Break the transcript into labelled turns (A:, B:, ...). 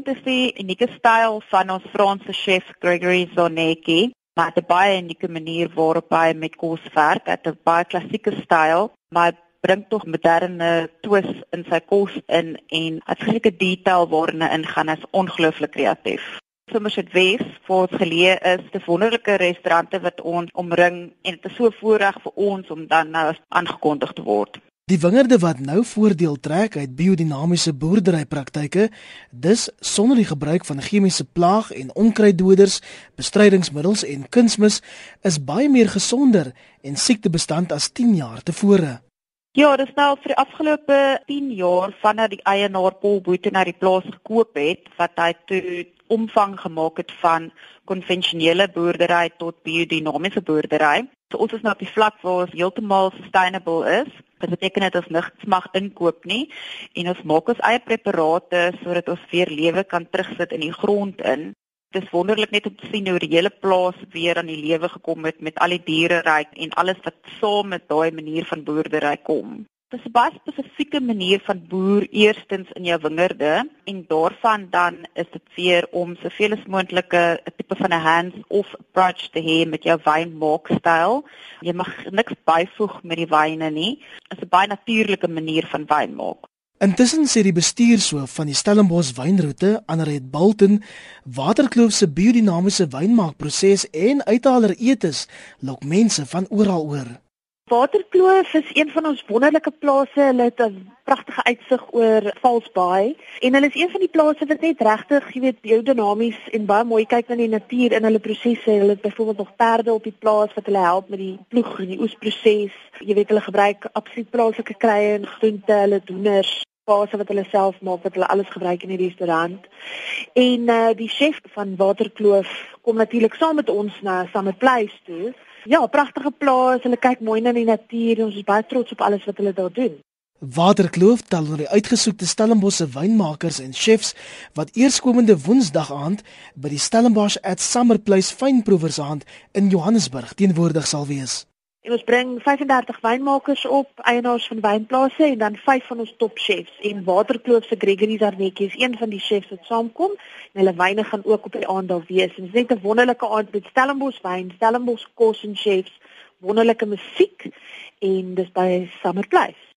A: Dit is die unieke styl van ons Franse chef Gregory Zonecki. Maar dit baie unieke manier waarop hy met kos werk, het 'n baie klassieke styl, maar bring tog moderne twist in sy kos in en uitgelyke detail waarin hy ingaan is ongelooflik kreatief. Sommers het wees vir ons geleë is te wonderlike restaurante wat ons omring en dit is so voorreg vir ons om dan nou aangekondig te word.
B: Die wingerde wat nou voordeel trek uit biodinamiese boerderypraktyke, dis sonder die gebruik van chemiese plaag en onkruiddoders, bestrydingsmiddels en kunsmis, is baie meer gesonder en siektebestand as 10 jaar tevore.
A: Ja, dis nou vir die afgelope 10 jaar vanaf die eienaar Paul Boete na die plaas gekoop het, wat hy toe omvang gemaak het van konvensionele boerdery tot biodinamiese boerdery. So ons is nou op die vlak waar ons heeltemal sustainable is. Dit beteken dit ons niks mag inkoop nie en ons maak ons eie preparate sodat ons weer lewe kan terugsit in die grond in. Dit is wonderlik net om te sien hoe die hele plaas weer aan die lewe gekom het met al die diere ryk en alles wat saam met daai manier van boerdery kom. Dit is 'n baie spesifieke manier van boer eerstens in jou wingerde en daarvan dan is dit weer om soveel as moontlike 'n tipe van 'n hands-off approach te hê met jou wynmaakstyl. Jy mag niks byvoeg met die wyne nie. Dit is 'n baie natuurlike manier van wyn maak.
B: Intussen sê die bestuurshoof van die Stellenbosch wynroete, Anred Bulten, Waterkloof se biodinamiese wynmaakproses en uithaler etes lok mense van oral oor.
C: Waterkloof is een van ons wonderlike plase. Hulle het 'n pragtige uitsig oor Valsbaai en hulle is een van die plase wat net regtig, jy weet, biodinamies en baie mooi kyk na die natuur in hulle prosesse. Hulle het byvoorbeeld nog perde op die plaas wat hulle help met die ploeg en die oesproses. Jy weet, hulle gebruik absoluut plaaslike krye en groente, hulle doeners fase wat hulle self maak wat hulle alles gebruik in die restaurant. En uh die chef van Waterkloof kom natuurlik saam met ons na Summer Place toe. Ja, pragtige plaas, hulle kyk mooi na die natuur. Ons is baie trots op alles wat hulle daar doen.
B: Waterkloof tel die uitgesoekte Stellenbosse wynmakers en chefs wat eerskomende Woensdag aand by die Stellenbosch at Summer Place fynproevers aand in Johannesburg teenwoordig sal wees.
C: En ons bring 35 wynmakers op, eienaars van wynplase en dan vyf van ons topchefs. En Waterkloof se Gregory Zarnetjie is een van die chefs wat saamkom. En hulle wyne gaan ook op die aand daar wees. Dit is net 'n wonderlike aand met Stellenbosch wyn, Stellenbosch kos en chefs, wonderlike musiek en dis by Summer Place.